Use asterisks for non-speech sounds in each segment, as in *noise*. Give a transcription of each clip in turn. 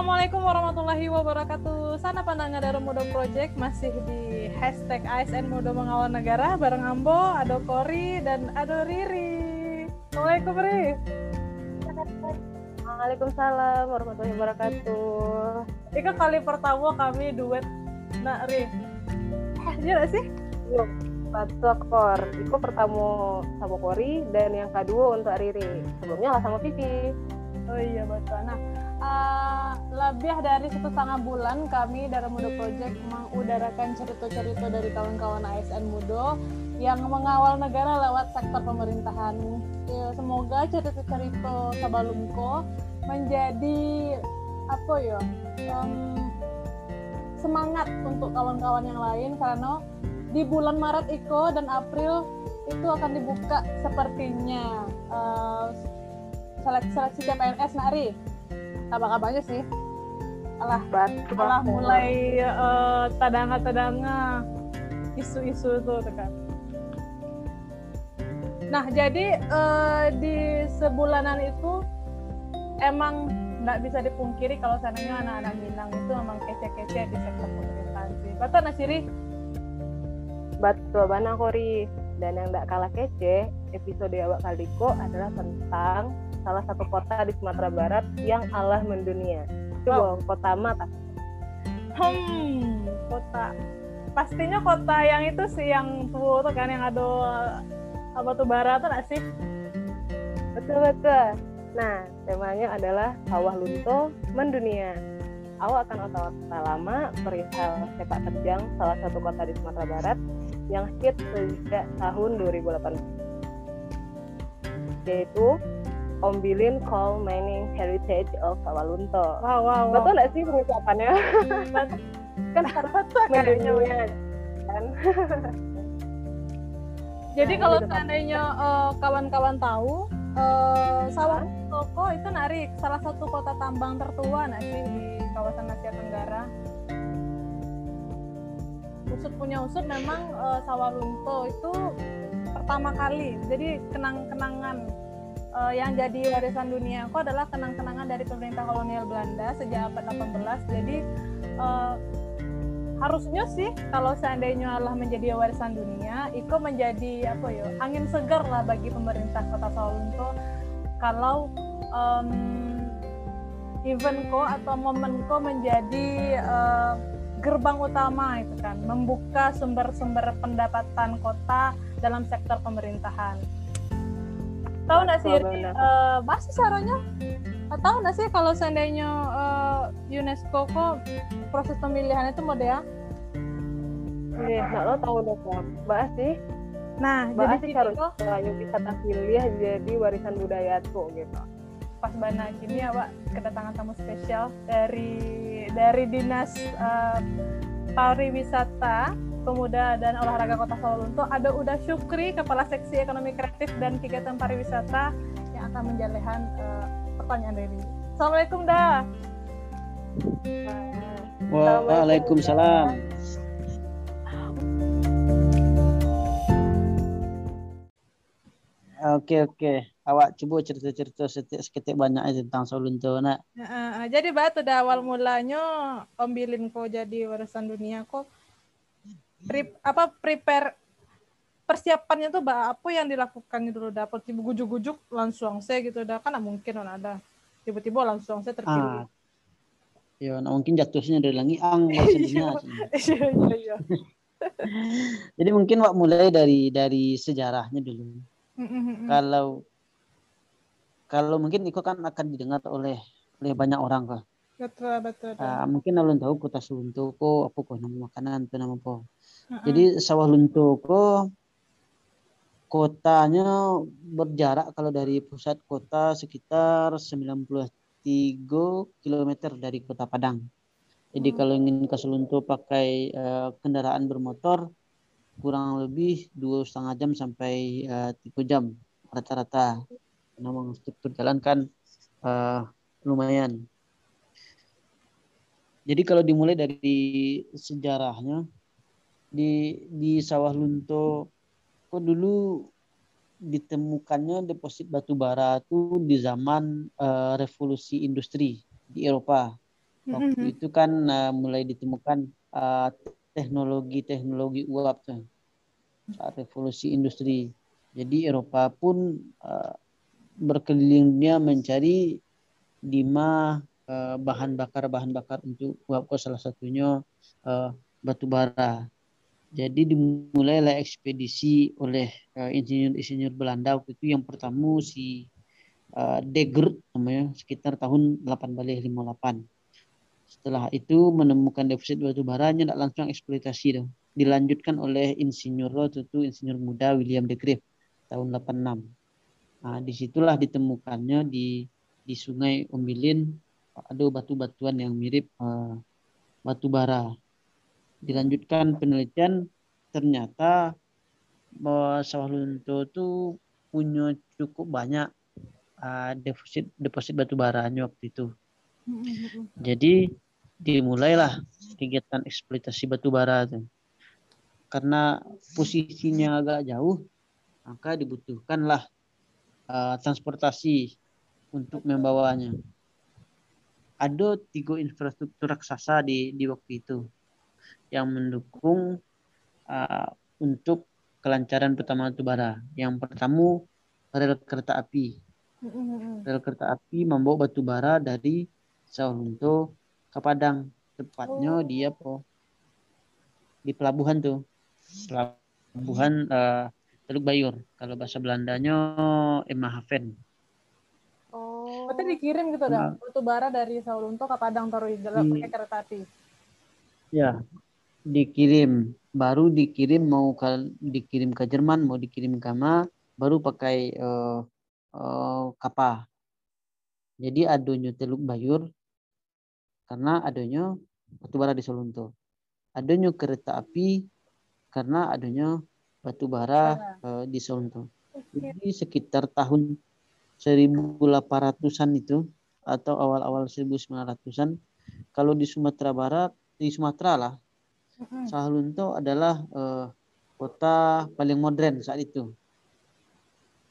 Assalamualaikum warahmatullahi wabarakatuh. Sana pandangan dari Mudo Project masih di hashtag ASN Mudo Mengawal Negara bareng Ambo, Ado Kori, dan Ado Riri. Assalamualaikum Riri. Waalaikumsalam warahmatullahi wabarakatuh. Ini kali pertama kami duet nak Ri. Iya gak sih? Yuk, satu aktor. Itu pertama sama Kori dan yang kedua untuk Riri. Sebelumnya lah sama Vivi. Oh iya betul. Nah, uh, lebih dari satu setengah bulan kami dari Mudo Project mengudarakan cerita-cerita dari kawan-kawan ASN Mudo yang mengawal negara lewat sektor pemerintahan. Ya, semoga cerita-cerita Sabalumko menjadi apa ya um, semangat untuk kawan-kawan yang lain karena di bulan Maret Iko dan April itu akan dibuka sepertinya uh, seleksi seleksi CPNS Nari apa kabarnya sih. Alah Batu, alah mulai uh, tadanga-tadanga isu-isu itu kan. Nah jadi uh, di sebulanan itu emang nggak bisa dipungkiri kalau sananya anak-anak Minang itu memang kece-kece di sektor pemerintahan sih. Betul Nasiri Betul banget Kori. Dan yang tidak kalah kece episode awak kaliko adalah tentang salah satu kota di Sumatera Barat yang Allah mendunia. Coba wow. kota mata. Hmm, kota. Pastinya kota yang itu sih yang tuh, tuh kan yang ada apa tuh barat tuh sih? Betul betul. Nah, temanya adalah Sawah Lunto mendunia. Awak akan otak-otak lama perihal sepak terjang salah satu kota di Sumatera Barat yang hit sejak tahun 2018 yaitu Ombilin Coal Mining Heritage of Sawalunto. Wow, wow, wow. Betul nggak sih pengucapannya? *laughs* kan harus kayaknya kan. *laughs* Jadi nah, kalau seandainya uh, kawan-kawan tahu, uh, Sawalunto kok itu narik salah satu kota tambang tertua nggak sih di kawasan Asia Tenggara? Usut punya usut memang uh, Sawalunto itu pertama kali, jadi kenang-kenangan uh, yang jadi warisan dunia aku adalah kenang-kenangan dari pemerintah kolonial Belanda sejak abad 18 jadi uh, harusnya sih kalau seandainya Allah menjadi warisan dunia itu menjadi apa ya angin segar lah bagi pemerintah kota Solo kalau um, eventko atau momenko menjadi uh, gerbang utama itu kan membuka sumber-sumber pendapatan kota dalam sektor pemerintahan tahu nggak sih uh, masih sarannya? Tahu nggak sih kalau seandainya uh, UNESCO kok proses pemilihan itu mode ya nggak lo tahu dong bahas sih. Nah, bahas sih harus yang wisata pilih jadi warisan budaya tuh gitu. Pas bana kini ya, Pak, kedatangan tamu spesial dari dari dinas uh, pariwisata Pemuda dan Olahraga Kota Solo untuk ada Uda Syukri, Kepala Seksi Ekonomi Kreatif dan Kegiatan Pariwisata yang akan menjalehan uh, pertanyaan dari. Assalamualaikum Da. Waalaikumsalam. Oke oke, awak coba cerita-cerita seketik banyak tentang Solunto nak. Uh, jadi batu dah awal mulanya Om Bilin kok jadi warisan dunia kok pre, apa prepare persiapannya tuh apa yang dilakukan gitu loh dapat tiba gujuk-gujuk langsung saya gitu dah kan mungkin on ada tiba-tiba langsung saya terpilih. Ah. Ya, nah mungkin jatuhnya dari langit ang *laughs* maksudnya. Iya, iya, iya. *laughs* Jadi mungkin wak mulai dari dari sejarahnya dulu. Mm-hmm. Kalau kalau mungkin itu kan akan didengar oleh oleh banyak orang kok. Betul betul. Uh, mungkin belum tahu kota Suntuk kok apa kok nama makanan itu nama apa. Jadi sawah Luntoko kotanya berjarak kalau dari pusat kota sekitar 93 km dari kota Padang. Jadi hmm. kalau ingin ke Selunto pakai uh, kendaraan bermotor kurang lebih dua setengah jam sampai uh, tiga jam rata-rata. Memang struktur jalan kan uh, lumayan. Jadi kalau dimulai dari sejarahnya, di di sawah Lunto kok dulu ditemukannya deposit batu bara itu di zaman uh, revolusi industri di Eropa. Waktu itu kan uh, mulai ditemukan uh, teknologi-teknologi uap tuh saat revolusi industri. Jadi Eropa pun uh, berkeliling dunia mencari di mana uh, bahan bakar bahan bakar untuk uap salah satunya uh, batu bara. Jadi dimulailah ekspedisi oleh insinyur-insinyur uh, Belanda waktu itu yang pertama si uh, Deger namanya sekitar tahun 1858. Setelah itu menemukan defisit batu bara tidak langsung eksploitasi dong. Dilanjutkan oleh insinyur itu insinyur muda William de Grave tahun 86. Nah, di situlah ditemukannya di di Sungai Ombilin ada batu-batuan yang mirip uh, batu bara dilanjutkan penelitian ternyata bahwa sawah lunto itu punya cukup banyak uh, deposit deposit batu baranya waktu itu. Jadi dimulailah kegiatan eksploitasi batu bara itu. Karena posisinya agak jauh, maka dibutuhkanlah uh, transportasi untuk membawanya. Ada tiga infrastruktur raksasa di, di waktu itu yang mendukung uh, untuk kelancaran pertama batu bara. Yang pertama rel kereta api. Rel kereta api membawa batu bara dari Sawalunto ke Padang. Tepatnya oh. dia po di pelabuhan tuh. Pelabuhan uh, Teluk Bayur. Kalau bahasa Belandanya Emahaven. Oh. Berarti dikirim gitu nah. batu bara dari Sawalunto ke Padang taruh di dalam pakai kereta api. Ya, dikirim. Baru dikirim mau ke dikirim ke Jerman mau dikirim ke mana baru pakai uh, uh, kapal. Jadi adanya Teluk Bayur karena adanya batubara di Solunto. Adanya kereta api karena adanya batubara uh, di Solunto. Jadi sekitar tahun 1800-an itu atau awal-awal 1900-an kalau di Sumatera Barat di Sumatera lah. Sahalunto adalah uh, kota paling modern saat itu.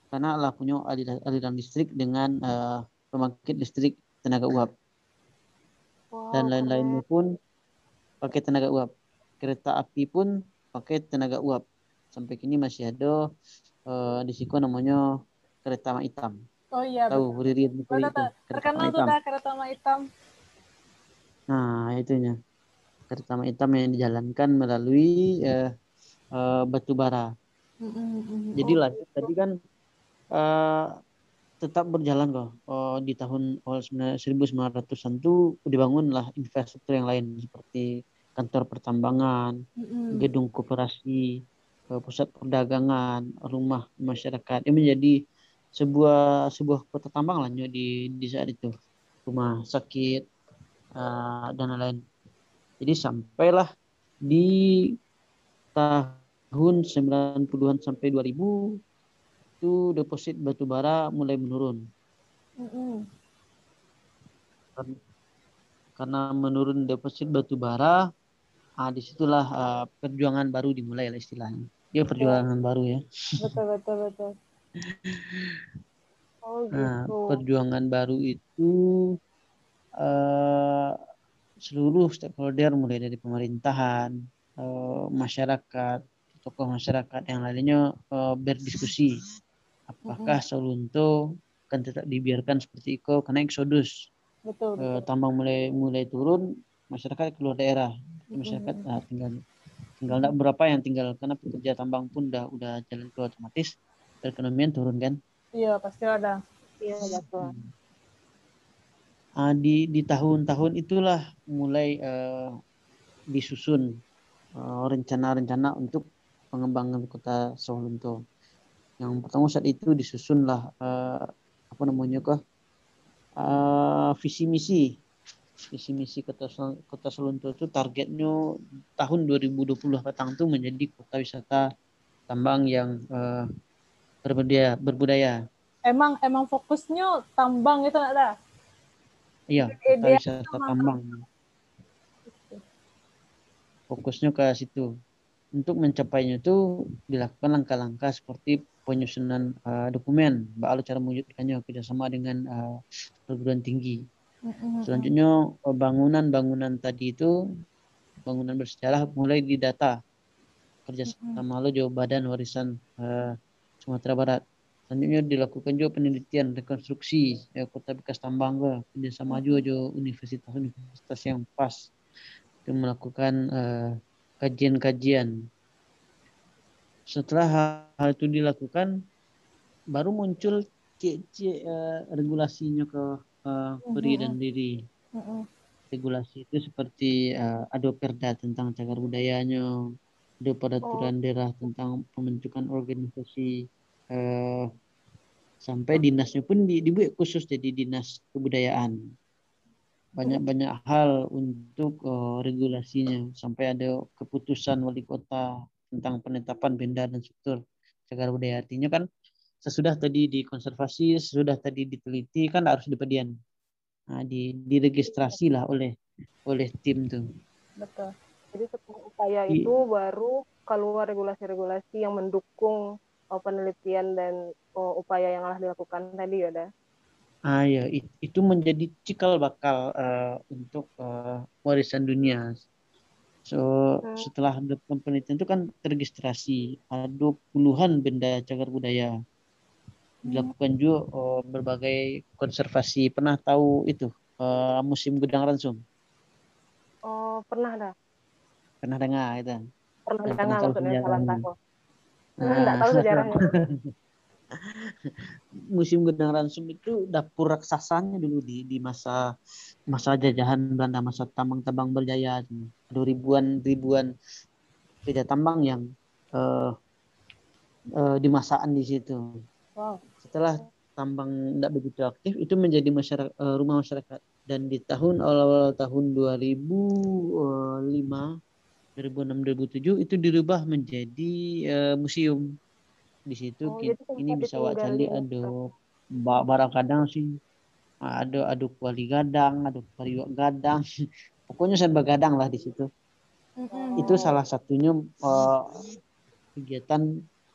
Karena lah punya aliran, aliran listrik dengan uh, pembangkit listrik tenaga uap. Wow. dan lain-lainnya pun pakai tenaga uap. Kereta api pun pakai tenaga uap. Sampai kini masih ada uh, di situ namanya kereta hitam. Oh iya tahu Ririn itu terkenal tuh kereta hitam. Nah itunya kereta hitam yang dijalankan melalui uh, uh, batu bara. Mm-hmm. Jadi lah tadi kan uh, tetap berjalan kok. Uh, di tahun awal 1900-an itu dibangunlah infrastruktur yang lain seperti kantor pertambangan, mm-hmm. gedung koperasi, pusat perdagangan, rumah masyarakat. Ini menjadi sebuah sebuah kota tambang lah di di saat itu. Rumah sakit uh, dan lain-lain jadi sampailah di tahun 90-an sampai 2000 itu deposit batu bara mulai menurun. Mm-hmm. Karena menurun deposit batu bara, ah, di situlah uh, perjuangan baru dimulai lah istilahnya. Dia perjuangan baru ya. Betul betul betul. *laughs* Oh, gitu. Nah, perjuangan baru itu uh, seluruh stakeholder mulai dari pemerintahan, eh, masyarakat, tokoh masyarakat yang lainnya eh, berdiskusi. Apakah Solunto akan tetap dibiarkan seperti itu? Karena eksodus betul, eh, betul. tambang mulai mulai turun masyarakat keluar daerah. Masyarakat nah, tinggal tinggal tidak berapa yang tinggal karena pekerja tambang pun udah udah jalan ke otomatis perekonomian turun kan? Iya pasti ada. Iya betul. Hmm uh, di di tahun-tahun itulah mulai uh, disusun rencana rencana-rencana untuk pengembangan kota Sawalunto. Yang pertama saat itu disusunlah uh, apa namanya kah uh, visi misi visi misi kota kota Sawalunto itu targetnya tahun 2020 petang itu menjadi kota wisata tambang yang uh, berbudaya berbudaya. Emang emang fokusnya tambang itu ada? Iya, wisata tambang. Fokusnya ke situ. Untuk mencapainya itu dilakukan langkah-langkah seperti penyusunan uh, dokumen, bakal cara mewujudkannya kerjasama dengan uh, perguruan tinggi. Selanjutnya eh, bangunan-bangunan tadi itu bangunan bersejarah mulai didata kerjasama lo Jawa Badan Warisan eh, Sumatera Barat. Selanjutnya dilakukan juga penelitian rekonstruksi eh, kota bekas tambang ke kerjasama juga jo universitas-universitas yang pas untuk melakukan eh, kajian-kajian. Setelah hal, hal itu dilakukan, baru muncul cek-cek eh, regulasinya ke eh, peri dan diri. Regulasi itu seperti eh, ada perda tentang cagar budayanya, ada peraturan daerah tentang pembentukan organisasi, eh, sampai dinasnya pun di- dibuat khusus jadi dinas kebudayaan. Banyak-banyak hal untuk eh, regulasinya, sampai ada keputusan wali kota tentang penetapan benda dan struktur cagar budaya. Artinya kan sesudah tadi dikonservasi, sesudah tadi diteliti kan harus dipedian. Nah, di diregistrasi lah oleh oleh tim tuh. Betul. Jadi setelah upaya itu baru keluar regulasi-regulasi yang mendukung uh, penelitian dan uh, upaya yang telah dilakukan tadi ya, Da? Ah ya, it- itu menjadi cikal bakal eh, untuk eh, warisan dunia. So Hmm. setelah dilakukan penelitian itu kan terregistrasi ada puluhan benda cagar budaya. Dilakukan juga eh, berbagai konservasi. Pernah tahu itu eh, musim gudang ransum? Oh, pernah dah. Pernah dengar itu? Pernah dengar tahu maksudnya salah sejarahnya. Tahu. Enggak tahu sejarahnya. *laughs* musim Gendang Ransum itu dapur raksasanya dulu di di masa masa jajahan Belanda masa tambang-tambang berjaya ada ribuan ribuan beda tambang yang eh eh, dimasakkan di situ Wow. setelah tambang tidak begitu aktif itu menjadi masyarakat eh, rumah masyarakat dan di tahun awal-awal tahun 2005 2006 2007 itu dirubah menjadi eh, museum di situ Oh, ki- jadi tempat ini bisa wak cali ditinggalin. ada ba- barang kadang sih ada ada kuali gadang ada pariwak gadang *laughs* pokoknya serba gadang lah di situ Mm-mm. itu salah satunya eh, kegiatan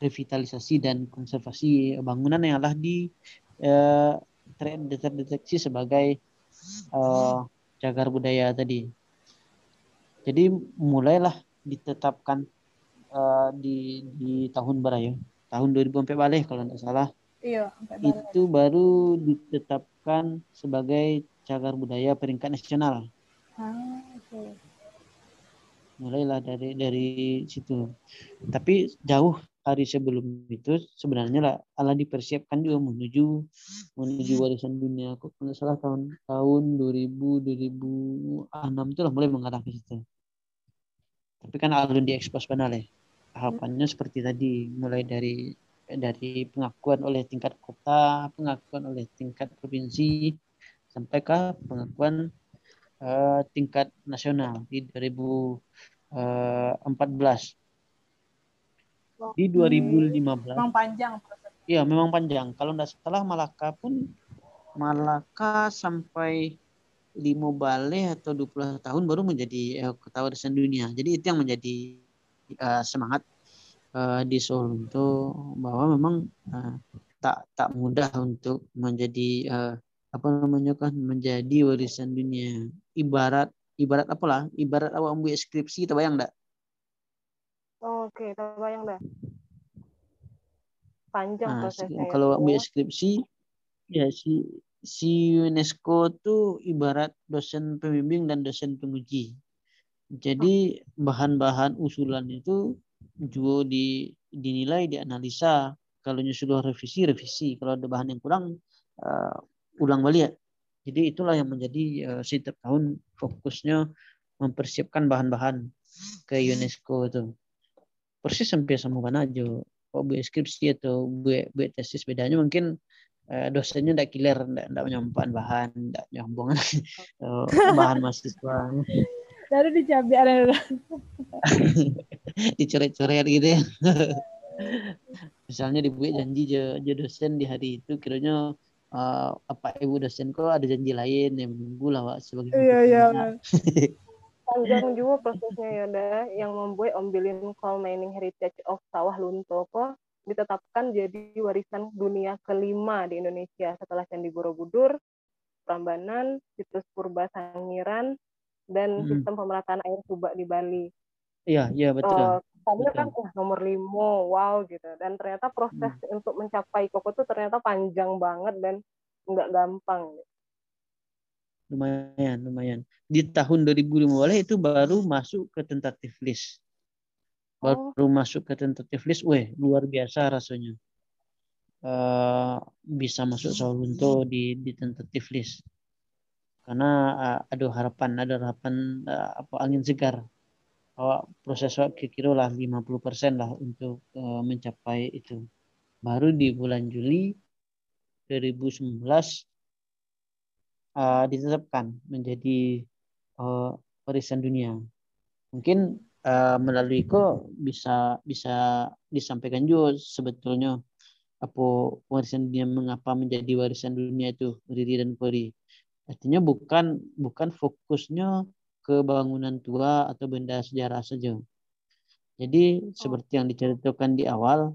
revitalisasi dan konservasi bangunan yang telah di eh, ter- terdeteksi sebagai eh, cagar budaya tadi. Jadi mulailah ditetapkan eh, di di tahun berapa ya? Tahun 2004 balik kalau tidak salah Iya, itu baru ditetapkan sebagai cagar budaya peringkat nasional. Ah, oke. mulailah dari dari situ tapi jauh hari sebelum itu sebenarnya lah Allah dipersiapkan juga menuju menuju warisan dunia kok salah tahun tahun 2000 2006 itu lah mulai mengarah ke situ tapi kan alun diekspos ya tahapannya seperti tadi mulai dari dari pengakuan oleh tingkat kota pengakuan oleh tingkat provinsi sampai ke pengakuan eh, tingkat nasional di 2014. Di 2015, Memang panjang iya memang panjang. Kalau tidak salah Malaka pun Malaka sampai lima balik atau 20 tahun baru menjadi eh, kota warisan dunia. Jadi itu yang menjadi eh, semangat eh, di Solo itu bahwa memang eh, tak tak mudah untuk menjadi eh, apa namanya kan menjadi warisan dunia. Ibarat ibarat apalah? Ibarat awak ambil skripsi, terbayang enggak? Oh, Oke, terbayang dah. Panjang Nah, prosesnya ya. kalau Bu, ambil ya. skripsi, ya si si UNESCO tuh ibarat dosen pembimbing dan dosen penguji. Jadi bahan-bahan usulan itu juga di, dinilai, dianalisa. Kalau sudah revisi, revisi. Kalau ada bahan yang kurang, eh, ulang balik. Jadi itulah yang menjadi eh, setiap tahun fokusnya mempersiapkan bahan-bahan ke UNESCO itu. Persis sampai sama mana aja. Kalau buat skripsi atau buat, buat tesis bedanya mungkin eh, dosennya tidak kiler, tidak menyampaikan bahan, tidak nyambung eh, *laughs* bahan mahasiswa. Dari dicabai ada *laughs* dicoret-coret gitu ya. *laughs* Misalnya dibuat janji je, je dosen di hari itu kiranya eh, apa ibu dosen kok ada janji lain yang menunggu lah Wak, sebagai Iya, iya. Panjang juga prosesnya ya, yang membuat Ombilin Coal Mining Heritage of Sawah Lunto kok ditetapkan jadi warisan dunia kelima di Indonesia setelah Candi Borobudur, Prambanan, situs Purba Sangiran, dan Mm-mm. sistem pemerataan air subak di Bali. Iya, iya betul. Tadinya betul. kan wah, nomor limo, wow gitu. Dan ternyata proses untuk mencapai koko itu ternyata panjang banget dan nggak gampang. Lumayan, lumayan. Di tahun 2015 itu baru masuk ke tentative list. Oh, Baru masuk ke tentative list, weh luar biasa rasanya. Eh, bisa masuk Sawalunto di di tentative list. Karena eh, ada harapan, ada harapan eh, apa angin segar. Awak proses waktu kira lah 50% lah untuk eh, mencapai itu. Baru di bulan Juli 2019 eh, ditetapkan menjadi eh, warisan dunia. Mungkin eh, melalui kok bisa bisa disampaikan juga sebetulnya apa warisan dunia mengapa menjadi warisan dunia itu Riri dan Kori. Artinya bukan bukan fokusnya ke bangunan tua atau benda sejarah saja. Jadi seperti yang diceritakan di awal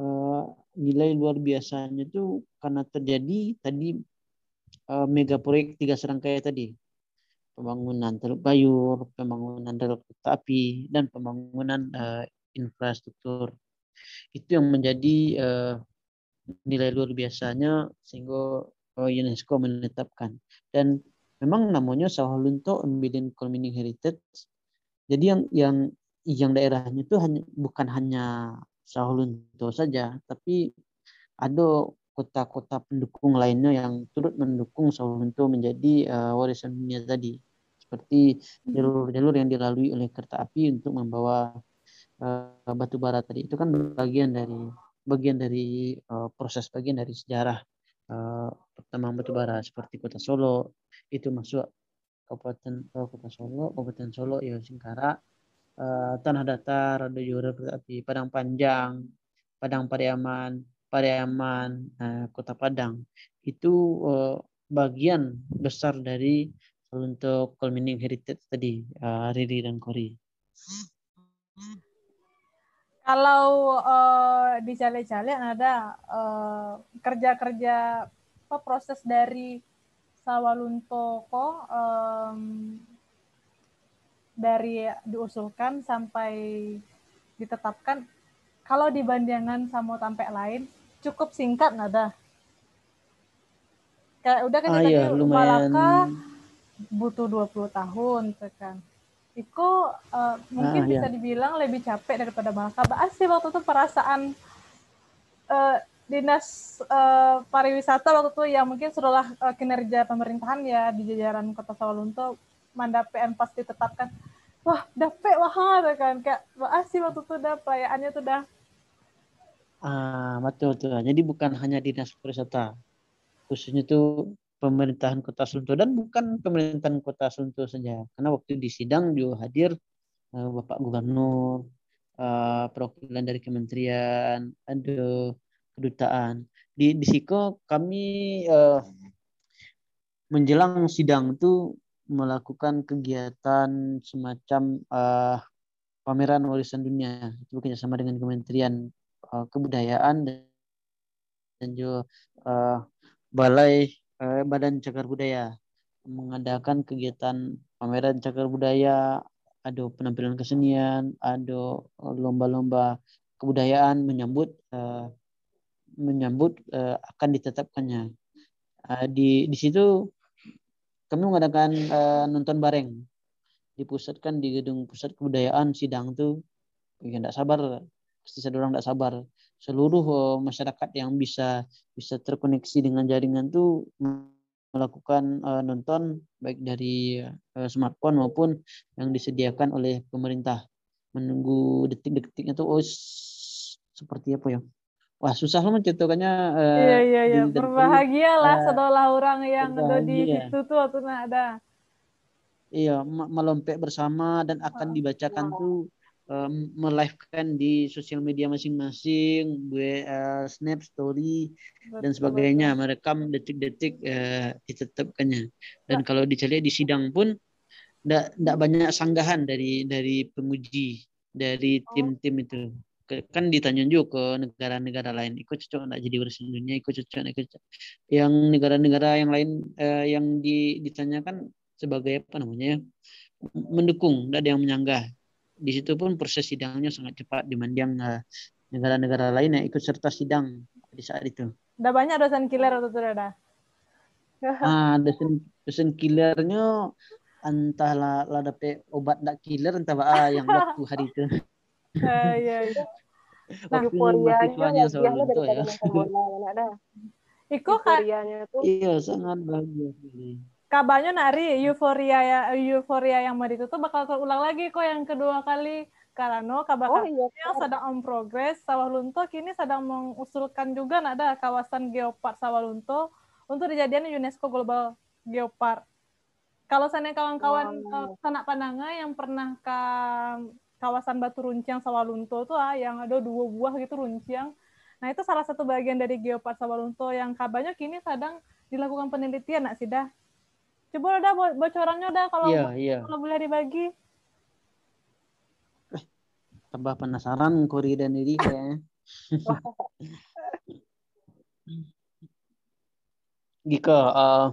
eh, nilai luar biasanya itu karena terjadi tadi eh, mega proyek tiga serangkaian tadi pembangunan teluk bayur, pembangunan rel kereta api, dan pembangunan eh, infrastruktur. Itu yang menjadi eh, nilai luar biasanya sehingga eh, UNESCO menetapkan. Dan memang namanya Sawah Lunto Ambilin Culmining Heritage. Jadi yang yang yang daerahnya itu hanya bukan hanya Sawah Lunto saja, tapi ada kota-kota pendukung lainnya yang turut mendukung Sawah Lunto menjadi eh, warisan dunia tadi. Seperti jalur-jalur yang dilalui oleh kereta api untuk membawa eh, batu bara tadi. Itu kan bagian dari bagian dari eh, proses bagian dari sejarah eh, pertambangan batu bara seperti kota Solo itu masuk kabupaten eh, kota Solo, kabupaten Solo ya Singkara, eh, tanah datar ada juga kereta api Padang Panjang, Padang Pariaman, Pariaman, eh, kota Padang itu eh, bagian besar dari untuk culmining heritage tadi eh, Riri dan Kori. Kalau eh, di Cale-Cale ada kerja-kerja apa proses dari Sawalunto kok em, dari diusulkan sampai ditetapkan kalau dibandingkan sama tampek lain cukup singkat nggak ada kayak udah kan Ah tadi ya lumayan. Malaka butuh 20 tahun kan Iko eh, mungkin Ah, bisa ya. dibilang lebih capek daripada Malaka. Bahas sih waktu itu perasaan eh, dinas eh, pariwisata waktu itu yang mungkin setelah eh, kinerja pemerintahan ya di jajaran Kota Sawalunto mandapean pas ditetapkan wah dapet wah kan kayak bahas sih waktu itu udah perayaannya tuh udah Ah, betul betul. Jadi bukan hanya dinas pariwisata, khususnya itu pemerintahan Kota Sunto dan bukan pemerintahan Kota Sunto saja. Karena waktu di sidang juga hadir eh, Bapak Gubernur, eh, perwakilan dari kementerian, ada kedutaan. Di di Siko kami eh, menjelang sidang itu melakukan kegiatan semacam eh, pameran warisan dunia itu bekerjasama dengan Kementerian eh, Kebudayaan dan, juga eh, Balai eh, Badan Cagar Budaya. Mengadakan kegiatan pameran cagar budaya, ada penampilan kesenian, ada lomba-lomba kebudayaan menyambut eh, menyambut eh, akan ditetapkannya. Eh, di di situ kami mengadakan eh, nonton bareng. Dipusatkan di gedung pusat kebudayaan sidang tuh. Ya enggak sabar pasti saya orang enggak sabar. Seluruh eh, masyarakat yang bisa bisa terkoneksi dengan jaringan tuh melakukan eh, nonton baik dari eh, smartphone maupun yang disediakan oleh pemerintah. Menunggu detik-detiknya tuh oh seperti apa ya? Wah susah loh menceritakannya eh, iya iya iya. di- dan- berbahagia lah eh, setelah orang yang ada di situ tuh waktu ada. Iya, me- melompek bersama dan akan Oh, dibacakan wow. tuh em, melivekan di sosial media masing-masing, gue eh, snap story dan betul, sebagainya, merekam detik-detik eh, ditetapkannya. Dan kalau dicari di sidang pun ndak banyak sanggahan dari dari penguji dari tim-tim itu. kan ditanya juga ke negara-negara lain ikut cocok nggak jadi urusan dunia? Ikut cocok nggak ikut cocok. yang negara-negara yang lain eh, yang di, ditanyakan sebagai apa namanya ya, mendukung tidak ada yang menyanggah di situ pun proses sidangnya sangat cepat dibanding eh, negara-negara lain yang ikut serta sidang di saat itu. Udah banyak dosen killer atau tidak ada? *laughs* ah dosen dosen killernya entahlah lah dapet obat ndak killer entah apa yang waktu hari itu. Eh, *laughs* iya, iya. *laughs* waktu euforianya soal itu ya. bola kan ada kan iya sangat sekali kabarnya nari euforia ya euforia yang mau itu tuh bakal terulang lagi kok yang kedua kali karena kabar oh iya yang sedang on progress Sawah Lunto kini sedang mengusulkan juga ada kawasan geopark Sawah Lunto untuk dijadikan UNESCO Global Geopark. Kalau sana kawan-kawan Wow. eh, sanak pandangan yang pernah ke kawasan Batu Runcang Sawah Lunto tuh ah, yang ada dua buah gitu runcang. Nah itu salah satu bagian dari Geopark Sawah Lunto yang kabarnya kini sedang dilakukan penelitian nak sih dah. Coba udah bo- bocorannya udah kalau iya iya. kalau boleh dibagi. tambah penasaran Kori dan Didi kayaknya. *laughs* Gika eh,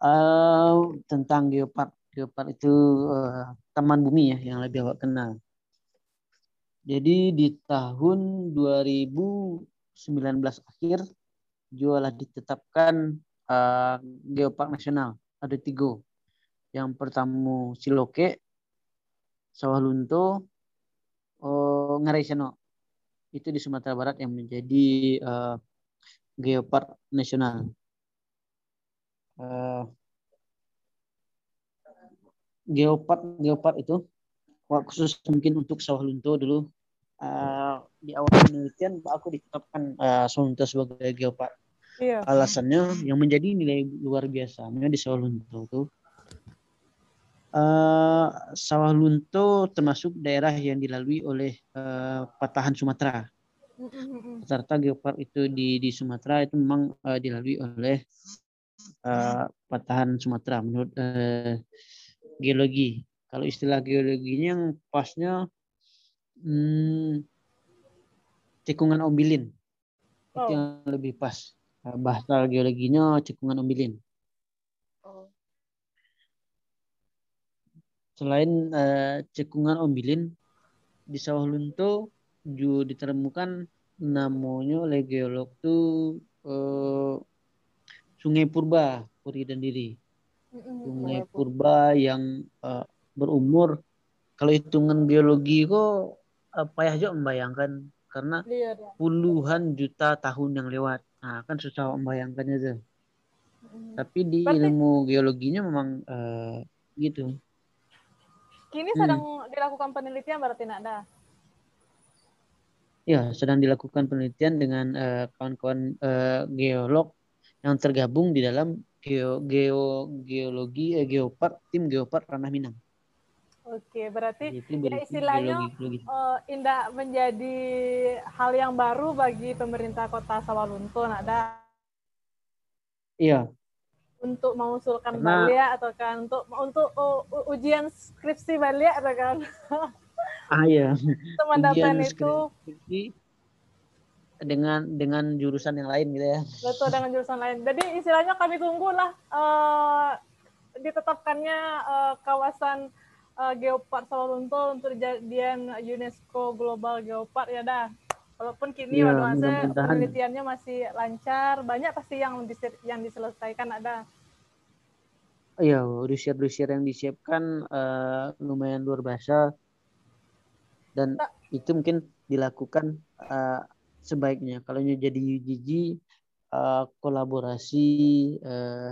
eh, tentang geopark geopark itu eh, taman bumi ya yang lebih awak kenal. Jadi di tahun 2019 akhir jualah ditetapkan eh, geopark nasional. Ada tiga. Yang pertama Siloke. Sawah Lunto. Oh, Ngarai Seno. Itu di Sumatera Barat yang menjadi eh, geopark nasional. Eh, geopark geopark itu khusus mungkin untuk sawah lunto dulu. Eh, di awal penelitian aku ditetapkan eh, sawah lunto sebagai geopark. Iya. Alasannya yang menjadi nilai luar biasanya di sawah lunto itu eh, sawah lunto termasuk daerah yang dilalui oleh eh, patahan Sumatera serta geopark itu di di Sumatera itu memang eh, dilalui oleh eh, patahan Sumatera menurut eh, geologi. Kalau istilah geologinya yang pasnya hmm, cekungan ombilin itu Oh. yang lebih pas. Eh, Bahasa geologinya cekungan ombilin. Oh. Selain eh, cekungan ombilin di sawah lunto juga ditemukan namanya oleh geolog tuh eh, Sungai Purba, Puri dan Diri. Sungai Purba yang eh, berumur kalau hitungan geologi kok apa ya aja membayangkan karena Iya, puluhan juta tahun yang lewat. Nah, kan susah membayangkannya tuh. Tapi di Berarti- ilmu geologinya memang eh, gitu. Kini Hmm. sedang dilakukan penelitian berarti nak ada. Ya, sedang dilakukan penelitian dengan eh, kawan-kawan eh, geolog yang tergabung di dalam geo, geo geologi eh, geopark tim geopark Ranah Minang. Oke, berarti ya istilahnya geologi, geologi. eh, indah menjadi hal yang baru bagi pemerintah kota Sawalunto ada Iya, untuk mengusulkan Karena- balia atau kan untuk untuk uh, ujian skripsi balia atau kan *laughs* ah iya. teman-teman Ujian itu skripsi dengan dengan jurusan yang lain gitu ya. betul dengan jurusan lain. Jadi istilahnya kami tunggu lah eh, ditetapkannya eh, kawasan eh, Geopark Sawalunto untuk dijadian UNESCO Global Geopark ya dah. Walaupun kini pada masa penelitiannya masih lancar, banyak pasti yang yang diselesaikan ada. Iya, dossier-dossier yang disiapkan eh, lumayan luar biasa dan Tak. itu mungkin dilakukan eh, sebaiknya kalau jadi UGG eh, kolaborasi eh,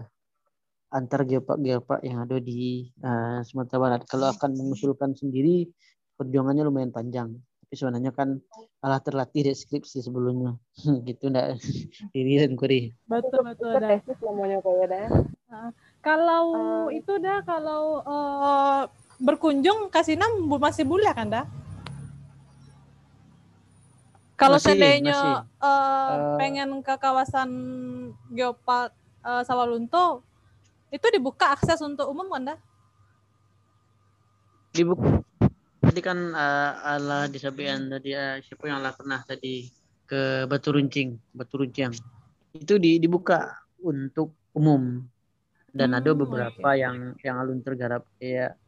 antar geopark-geopark yang ada di eh, Sumatera Barat. Kalau akan mengusulkan sendiri perjuangannya lumayan panjang. Tapi sebenarnya kan alah terlatih di skripsi sebelumnya. *laughs* gitu enggak *laughs* diri dan kuri. Betul betul dah. tesis namanya kayak dah. Kalau Eh, itu dah kalau eh, berkunjung ke Sinam bu- masih boleh kan dah? Kalau Masih, seandainya masih. eh, Eh, pengen ke kawasan Geopark eh, Sawalunto itu dibuka akses untuk umum dah? Dibuka tadi kan uh, Allah disampaikan tadi uh, siapa yang Allah pernah tadi ke Batu Runcing, Batu Runcing. Itu di, dibuka untuk umum dan ada Hmm, beberapa yang yang alun tergarap kayak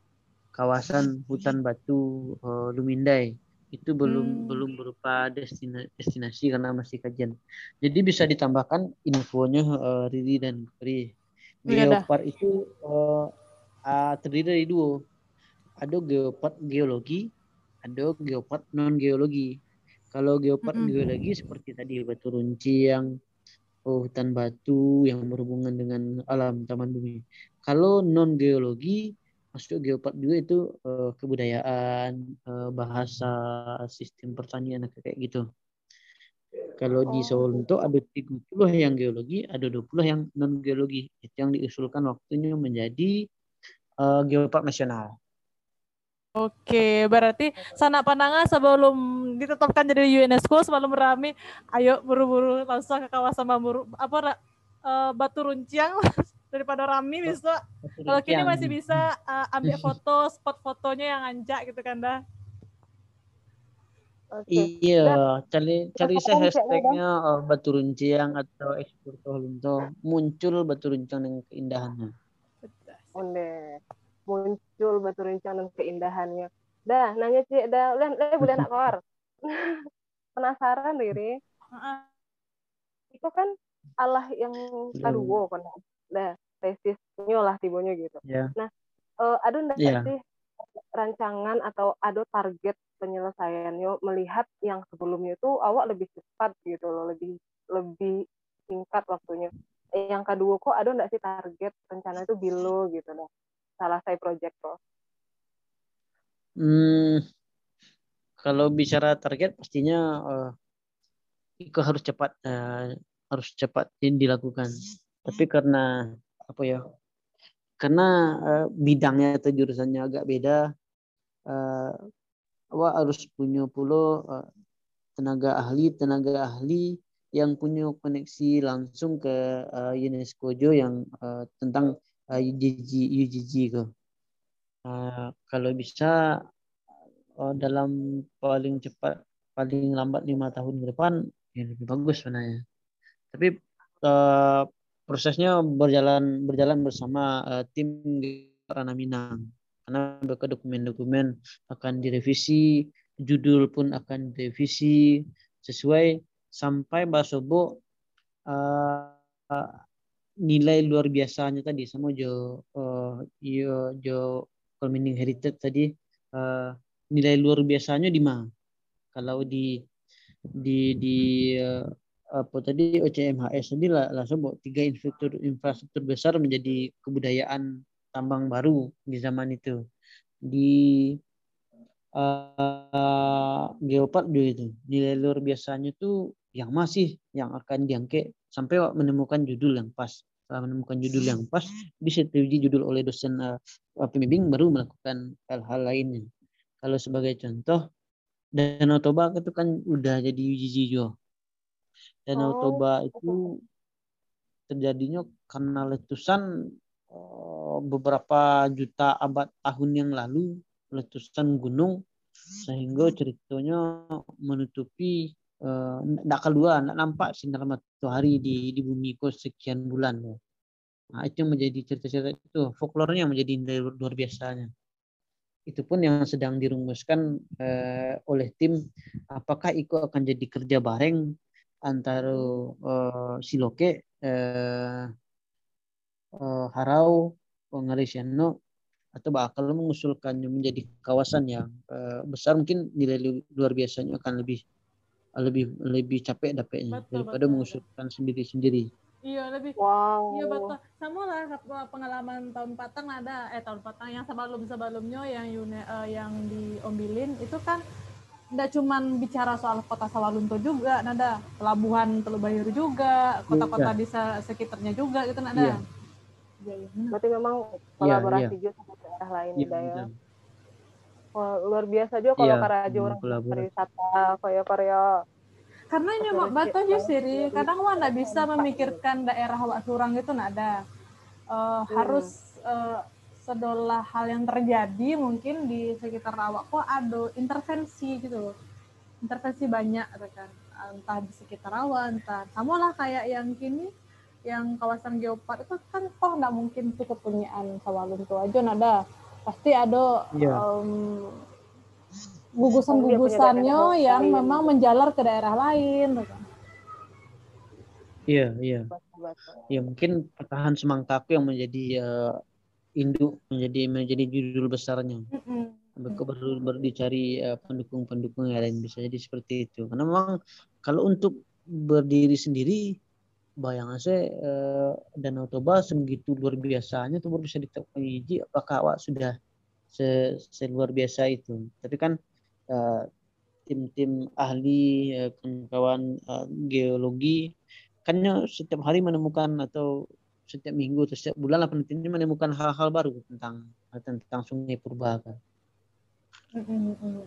kawasan hutan batu uh, Lumindai itu belum Hmm. belum berupa destina- destinasi karena masih kajian. Jadi bisa ditambahkan infonya uh, Riri dan Pri. Iya dah. Geopark itu uh, uh, terdiri dari dua. Ada geopark geologi, ada geopark non geologi. Kalau geopark Mm-mm. geologi seperti tadi batu runcing, oh, hutan batu yang berhubungan dengan alam taman bumi. Kalau non geologi masuk geopark juga itu eh, kebudayaan, eh, bahasa, sistem pertanian kayak gitu. Kalau di Oh. Sawalunto ada 30 yang geologi, ada 20 yang non geologi. Itu yang diusulkan waktunya menjadi eh, geopark nasional. Oke, berarti sana pandangan sebelum ditetapkan jadi UNESCO sebelum rame, ayo buru-buru langsung ke kawasan bambu apa? Eh, Batu Runcing *laughs* daripada rame bisa. Kalau kini masih bisa eh, ambil foto spot fotonya yang anjak gitu kan dah. Oke. Iya, cari cari saya hashtagnya eh, Batu Runcing atau Ekspor Sawalunto muncul Batu Runcing dengan keindahannya. Onde muncul batu rencana dan keindahannya. Dah, nanya Cik, dah, udah, udah boleh nak keluar. *laughs* Penasaran Heeh. itu kan Allah yang Belum. kaduo kan. Dah, tesisnya lah tibonya gitu. Ya. Eh, ada ndak Iya. sih rancangan atau ada target penyelesaiannya melihat yang sebelumnya itu awak lebih cepat gitu loh, lebih lebih singkat waktunya. Yang kedua kok ada ndak sih target rencana itu bilo gitu loh. Salah saya project kok. Hmm, kalau bicara target pastinya eh, itu harus cepat eh, harus cepat di- dilakukan. Tapi karena apa ya? Karena eh, bidangnya atau jurusannya agak beda, eh, awak harus punya pula eh, tenaga ahli tenaga ahli yang punya koneksi langsung ke eh, UNESCO Jo yang eh, tentang eh, UGG UGG ke. Eh, kalau bisa eh, dalam paling cepat paling lambat lima tahun ke depan ya lebih bagus sebenarnya. Tapi eh, prosesnya berjalan berjalan bersama eh, tim Rana Minang karena mereka dokumen-dokumen akan direvisi, judul pun akan direvisi sesuai sampai Basobo eh, eh, nilai luar biasanya tadi sama jo eh, yo jo Culmining Heritage tadi eh, nilai luar biasanya di mana? Kalau di di di eh, apa tadi OCMHS tadi lah bawa tiga infrastruktur infrastruktur besar menjadi kebudayaan tambang baru di zaman itu. Di eh Geopark itu nilai luar biasanya tuh yang masih yang akan diangkat sampai menemukan judul yang pas. Setelah menemukan judul yang pas bisa diuji judul oleh dosen eh, pembimbing baru melakukan hal-hal lainnya. Kalau sebagai contoh Danau Toba itu kan udah jadi UGG juga. Danau Oh, Toba itu terjadinya karena letusan beberapa juta abad tahun yang lalu letusan gunung sehingga ceritanya menutupi tidak keluar tidak nampak sinar matahari di di bumi kok sekian bulan. Nah, itu menjadi cerita-cerita itu folklornya menjadi luar biasanya. Itu pun yang sedang dirumuskan eh, oleh tim apakah itu akan jadi kerja bareng antara eh, Siloke eh, eh, Harau Pengarisiano atau bakal mengusulkannya menjadi kawasan yang eh, besar mungkin nilai lu- luar biasanya akan lebih lebih lebih capek dapetnya Betul, daripada betul, mengusulkan sendiri-sendiri. Iya lebih Wow. Iya betul. Sama lah apa, pengalaman tahun Patang ada eh tahun Patang yang sebelum sebelumnya yang Yune, eh, yang di Ombilin itu kan tidak cuman bicara soal kota Sawalunto juga, nada pelabuhan Teluk Bayur juga, kota-kota di se- sekitarnya juga gitu nada. Iya. Iya, iya. Berarti memang Iya, kolaborasi juga sama daerah lain ya. ya. Wah, luar biasa juga kalau Iya, karajo orang pariwisata kayak Korea. Karena ini Betul, mak batu aja siri, kadang wah nggak bisa memikirkan daerah wak surang itu nada. Eh, harus eh, sedolah hal yang terjadi mungkin di sekitar awak kok ada intervensi gitu loh intervensi banyak kan entah di sekitar awak entah sama lah kayak yang kini yang kawasan geopark itu kan kok nggak mungkin cukup punyaan sawah lunto aja ada pasti ada Iya. em, gugusan-gugusannya yang memang menjalar ke daerah lain gitu kan. Iya, iya. Baca-baca. Ya mungkin pertahan semangkaku yang menjadi eh, induk menjadi menjadi judul besarnya. Mm-mm. Baru baru, baru dicari eh, pendukung-pendukung yang lain bisa jadi seperti itu. Karena memang kalau untuk berdiri sendiri bayangan saya eh, Danau Toba sebegitu luar biasanya tuh baru bisa ditetapkan hiji apakah awak sudah se, seluar biasa itu. Tapi kan eh, tim-tim ahli eh, kawan-kawan eh, geologi kan setiap hari menemukan atau setiap minggu atau setiap bulan lah penelitiannya menemukan hal-hal baru tentang tentang sungai purba kan. Mm-mm, mm-mm.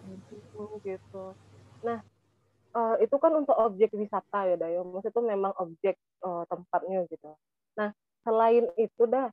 Hmm, gitu. Nah, eh, itu kan untuk objek wisata ya, Dayo. Maksudnya itu memang objek eh, tempatnya gitu. Nah, selain itu dah,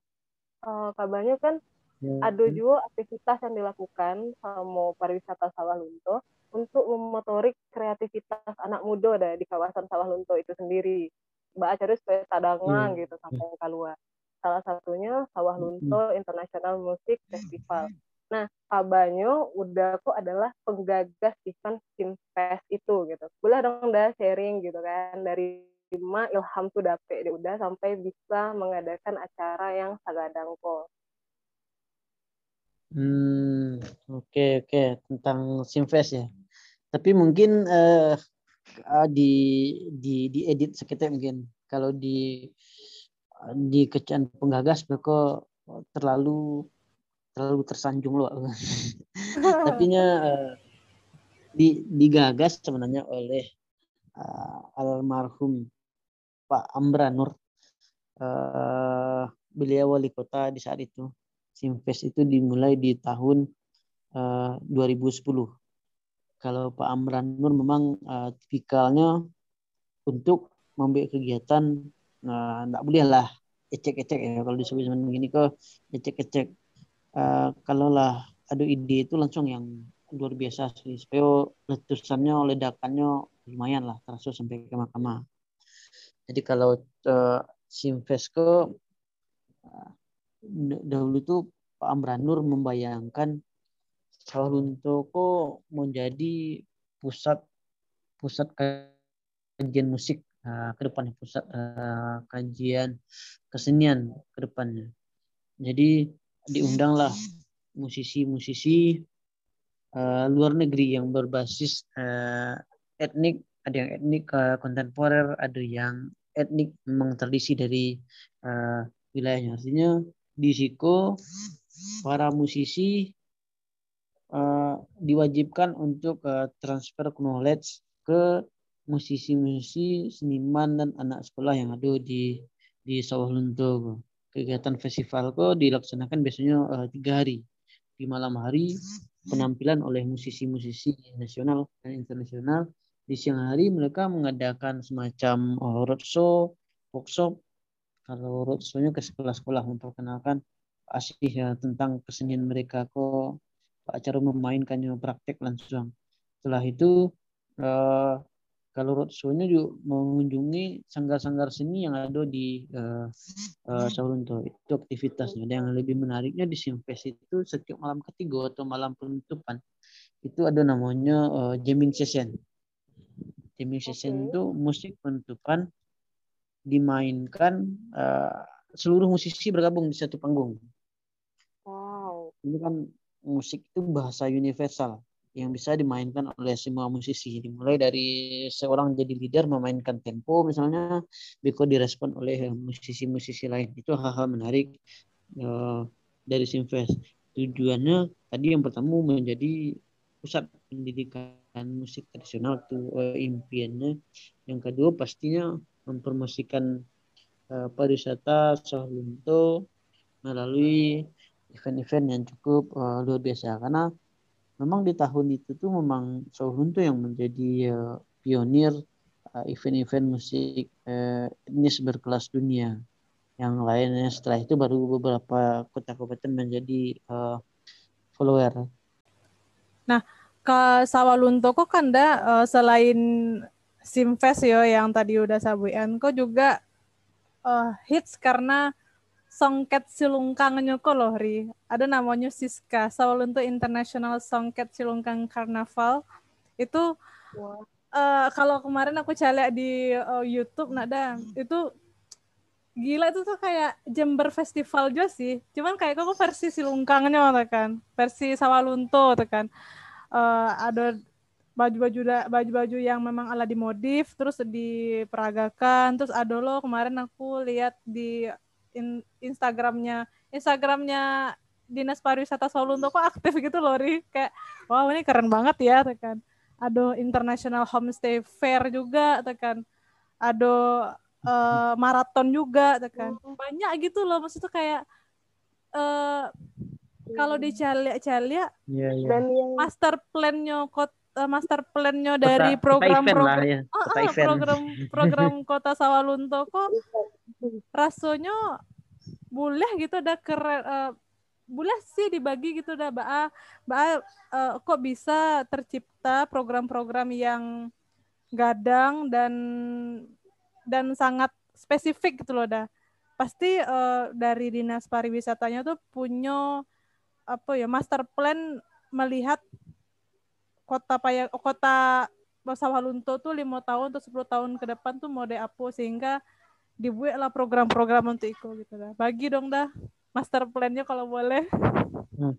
eh, kabarnya kan Ya, ada juga aktivitas yang dilakukan sama pariwisata Sawah Lunto untuk memotorik kreativitas anak muda dah di kawasan Sawah Lunto itu sendiri. Mbak supaya tadangan Iya. gitu sampai keluar. Salah satunya Sawah Lunto International Music Festival. Nah, kabarnya udah kok adalah penggagas event Simfest itu gitu. Boleh dong dah sharing gitu kan dari lima ilham tuh dapet dia udah sampai bisa mengadakan acara yang sagadang kok. Hmm, oke oke tentang Simfest ya. Tapi mungkin eh, ah, di di diedit sekitar mungkin kalau di di kecaan penggagas mereka terlalu terlalu tersanjung loh. *laughs* Tapinya eh, di digagas sebenarnya oleh eh, almarhum Pak Amra Nur. Eh, beliau wali kota di saat itu. Simfest itu dimulai di tahun eh, 2010. Kalau Pak Amran Nur memang eh, tipikalnya untuk membuat kegiatan nah enggak boleh lah ecek-ecek ya kalau disebut begini kok ecek-ecek Eh, kalau lah ada ide itu langsung yang luar biasa sih supaya letusannya ledakannya lumayan lah terasa sampai ke mahkamah jadi kalau eh, Simfest ke eh, dahulu itu Pak Amranur membayangkan Sawah Lunto kok menjadi pusat pusat kajian musik uh, ke depannya pusat uh, kajian kesenian ke depannya. Jadi diundanglah musisi-musisi uh, luar negeri yang berbasis uh, etnik, ada yang etnik uh, kontemporer, ada yang etnik memang tradisi dari uh, wilayahnya. Artinya di Siko para musisi uh, diwajibkan untuk uh, transfer knowledge ke musisi-musisi, seniman dan anak sekolah yang ada di di Sawah Lunto. Kegiatan festival kok dilaksanakan biasanya uh, tiga hari. Di malam hari penampilan oleh musisi-musisi nasional dan internasional. Di siang hari mereka mengadakan semacam uh, roadshow, workshop. Kalau roadshow-nya ke sekolah-sekolah memperkenalkan asih ya, tentang kesenian mereka kok acara memainkannya praktek langsung. Setelah itu uh, kalau roadshow-nya juga mengunjungi sanggar-sanggar seni yang ada di uh, uh, Sawalunto. Itu aktivitasnya. Dan yang lebih menariknya di Simfest itu setiap malam ketiga atau malam penutupan itu ada namanya uh, jamming session. Jamming session itu musik penutupan dimainkan uh, seluruh musisi bergabung di satu panggung. Wow. Ini kan musik itu bahasa universal yang bisa dimainkan oleh semua musisi. Dimulai dari seorang jadi leader memainkan tempo misalnya, Biko direspon oleh musisi-musisi lain. Itu hal-hal menarik uh, dari Simfest. Tujuannya tadi yang pertama menjadi pusat pendidikan musik tradisional itu uh, impiannya. Yang kedua pastinya mempromosikan uh, pariwisata Sawalunto melalui event-event yang cukup uh, luar biasa karena memang di tahun itu tuh memang Sawalunto yang menjadi uh, pionir uh, event-event musik uh, etnis berkelas dunia yang lainnya setelah itu baru beberapa kota kabupaten menjadi uh, follower. Nah, ke Sawalunto kok kan uh, selain Simfest yo yang tadi udah sabuin, kok juga uh, hits karena songket silungkangnya kok loh Ri. Ada namanya Siska, Sawalunto International Songket Silungkang Carnaval. Itu wow. uh, kalau kemarin aku cari di uh, YouTube nada itu gila itu tuh kayak Jember Festival juga sih. Cuman kayak kok versi silungkangnya kan, versi Sawalunto kan. Uh, ada baju-baju baju-baju yang memang ala dimodif terus diperagakan terus ada lo kemarin aku lihat di in, Instagramnya Instagramnya dinas pariwisata Sawalunto kok aktif gitu loh Ri kayak wow ini keren banget ya kan ada international homestay fair juga kan ada uh, maraton juga kan oh. banyak gitu loh maksudnya kayak uh, kalau di Calia Calia yeah, yeah. dan yang master plannya kot uh, master plannya dari program program ya. oh, oh, program program kota Sawalunto kok rasanya boleh gitu ada keren uh, boleh sih dibagi gitu dah ba ba uh, kok bisa tercipta program-program yang gadang dan dan sangat spesifik gitu loh dah? Pasti uh, dari dinas pariwisatanya tuh punya apa ya master plan melihat kota paya kota Bawah Lunto tuh lima tahun atau 10 tahun ke depan tuh mau apa sehingga dibuat lah program-program untuk itu gitu dah. Bagi dong dah master plannya kalau boleh. Hmm.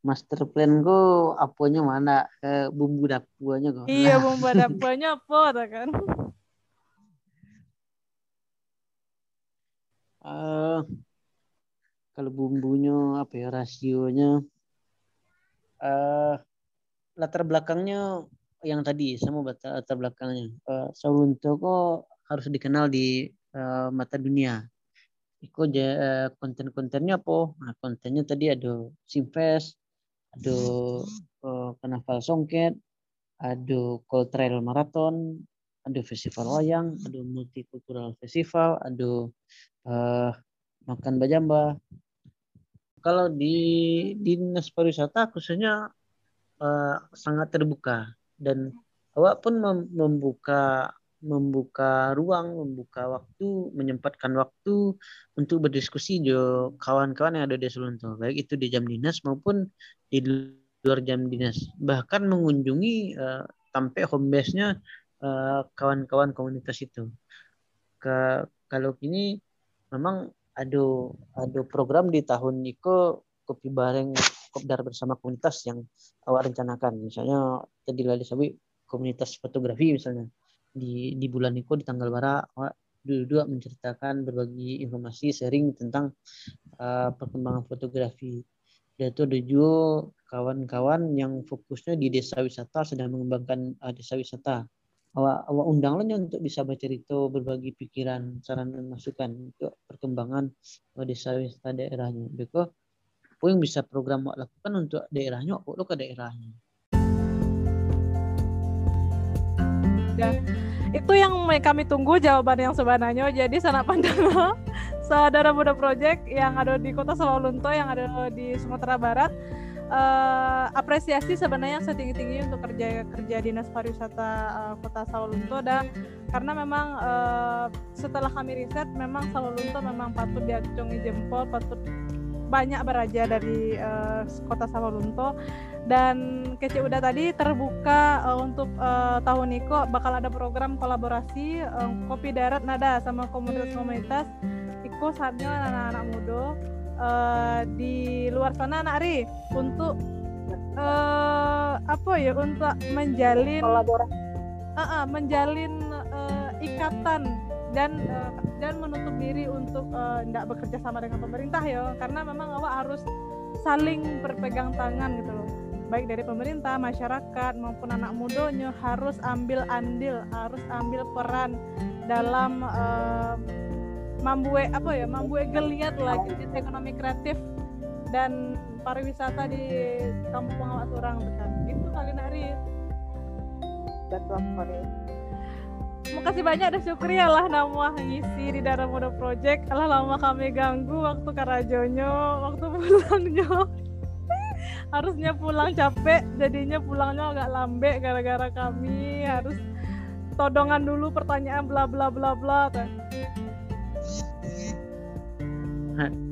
master plan ku apanya mana? Eh, bumbu dapurnya kok iya *laughs* bumbu dapurnya apa kan? Uh, kalau bumbunya apa ya rasionya? Uh, latar belakangnya yang tadi sama latar belakangnya uh, Saulunto kok harus dikenal di uh, mata dunia Iko uh, konten-kontennya apa? Nah, kontennya tadi ada Simfest, ada uh, Karnaval Songket, ada Cold Trail Marathon, ada festival wayang, ada multikultural festival, ada uh, makan bajamba. Kalau di dinas pariwisata khususnya uh, sangat terbuka dan awak pun membuka membuka ruang, membuka waktu, menyempatkan waktu untuk berdiskusi jo kawan-kawan yang ada di Selunto, baik itu di jam dinas maupun di luar jam dinas. Bahkan mengunjungi uh, sampai home base-nya uh, kawan-kawan komunitas itu. Ke, kalau kini memang ada ada program di tahun Niko kopi bareng kopdar bersama komunitas yang awak rencanakan. Misalnya tadi lali sabi komunitas fotografi misalnya. Di di bulan itu di tanggal bara dua-dua menceritakan berbagi informasi sharing tentang uh, perkembangan fotografi. Dan itu ada juga kawan-kawan yang fokusnya di desa wisata sedang mengembangkan uh, desa wisata. Awak awak undang lah untuk bisa bercerita berbagi pikiran saran dan masukan untuk perkembangan uh, desa wisata daerahnya. Beko apa yang bisa program awak lakukan untuk daerahnya? Awak lo ke daerahnya? Ya itu yang kami tunggu jawaban yang sebenarnya. Jadi sana pandang *laughs* saudara muda project yang ada di kota Sawalunto yang ada di Sumatera Barat uh, apresiasi sebenarnya setinggi tinggi untuk kerja kerja dinas pariwisata uh, kota Sawalunto dan karena memang uh, setelah kami riset memang Sawalunto memang patut diacungi jempol patut banyak beraja dari uh, kota Sawalunto dan kece udah tadi terbuka uh, untuk uh, tahun ini kok bakal ada program kolaborasi uh, kopi darat nada sama komunitas-komunitas Iko saatnya anak-anak muda uh, di luar sana anak Ri untuk uh, apa ya untuk menjalin kolaborasi. Uh, uh, menjalin uh, ikatan dan uh, dan menutup diri untuk tidak uh, bekerja sama dengan pemerintah ya. Karena memang awak harus saling berpegang tangan gitu loh. Baik dari pemerintah masyarakat maupun anak mudanya harus ambil andil harus ambil peran dalam uh, membuat apa ya membuat geliat lagi di ekonomi kreatif dan pariwisata di kampung awak orang kan. Itu kali nari betul makasih banyak ada Syukri ya lah nama ngisi di Darah Muda Project. Alah lama kami ganggu waktu karajonyo waktu pulangnya. *laughs* Harusnya pulang capek jadinya pulangnya agak lambe gara-gara kami. Harus todongan dulu pertanyaan bla bla bla bla kan.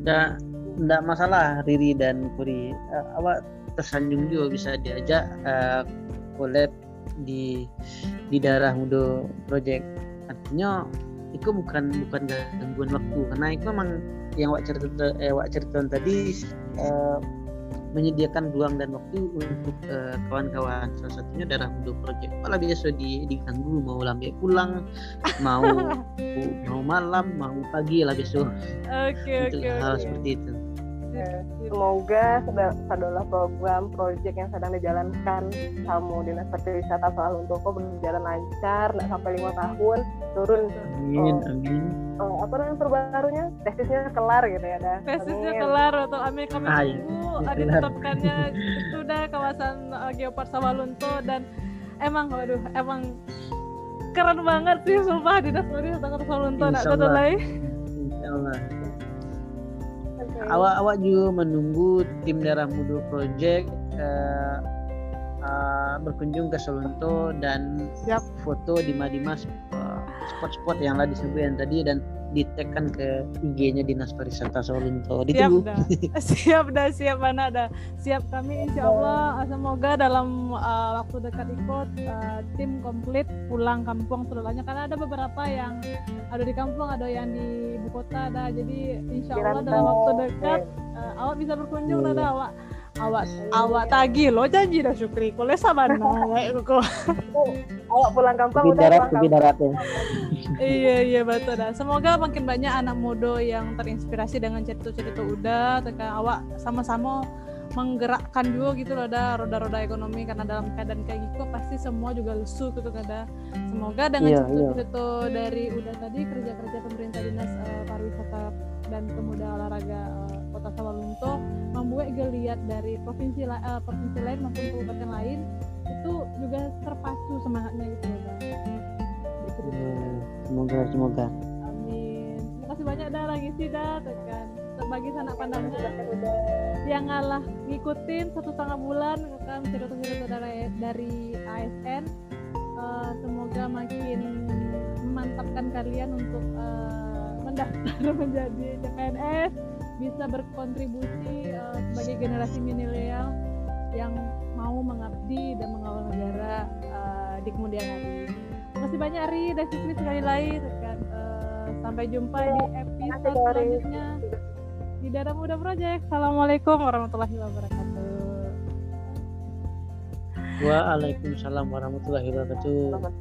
Nggak, nggak masalah Riri dan Puri. Uh, awak tersanjung juga bisa diajak uh, collab di di daerah Mudo Project. Artinya itu bukan bukan gangguan waktu. Karena itu memang yang awak cerita eh, awak cerita tadi uh, menyediakan ruang dan waktu untuk uh, kawan-kawan. Salah satunya darah muda project. Malah biasa di diganggu. Mau lambe pulang *laughs* mau mau malam mau pagi lah besok. Oke untuk oke hal seperti itu Semoga seda- adalah program proyek yang sedang dijalankan kamu dinas pariwisata soal Untoko berjalan lancar, nggak sampai lima tahun turun. Amin Oh. amin. Oh, apa namanya terbarunya? Tesisnya kelar gitu ya dah. tesisnya Amin. kelar atau amin kami iya. tunggu. Iya, ada kelar. ditetapkannya *laughs* itu udah kawasan uh, Geopark Sawalunto dan emang waduh emang keren banget sih sumpah dinas pariwisata Kota Sawalunto nak Insya tahu Allah. lagi Insya Allah. Oke. awak awak juga menunggu tim darah muda project eh, eh, berkunjung ke Solonto dan Siap. foto di Madimas eh, spot-spot yang lah disebutkan tadi dan di tag kan ke IG-nya Dinas Pariwisata siap Ditunggu. dah. *laughs* Siap dah siap mana dah. Siap kami insya Allah. Semoga dalam uh, waktu dekat ikut uh, tim komplit pulang kampung setelahnya karena ada beberapa yang ada di kampung ada yang di ibu kota ada. Jadi insya Allah dalam waktu dekat uh, awak bisa berkunjung Iya. dah dah, awak awak awak tagi lo janji dah syukri kole sabar *laughs* kok awak pulang kampung udah darat, pulang tepi kampung. darat ya. *laughs* iya iya betul dah semoga makin banyak anak muda yang terinspirasi dengan cerita-cerita udah tekan awak sama-sama menggerakkan juga gitu loh dah roda-roda ekonomi karena dalam keadaan kayak gitu pasti semua juga lesu gitu kan dah. semoga dengan Iya, cerita-cerita dari udah tadi kerja-kerja pemerintah dinas eh, pariwisata dan pemuda olahraga eh, kota Sawalunto membuat geliat dari provinsi la- eh, provinsi lain maupun kabupaten lain itu juga terpacu semangatnya gitu. Ya, Semoga semoga. Amin. Terima kasih banyak dah lagi sih dah tekan bagi sanak pandangnya yang ngalah ngikutin satu setengah bulan kan cerita-cerita dari, dari ASN Eh, semoga makin memantapkan kalian untuk eh, mendaftar *laughs* menjadi CPNS bisa berkontribusi eh, sebagai generasi milenial yang mau mengabdi dan mengawal negara eh, di kemudian hari. Terima kasih banyak Ari dan Sukri sekali lagi. Eh, sampai jumpa di episode selanjutnya di Darah Muda Project. Assalamualaikum warahmatullahi wabarakatuh. Waalaikumsalam warahmatullahi wabarakatuh. Selamat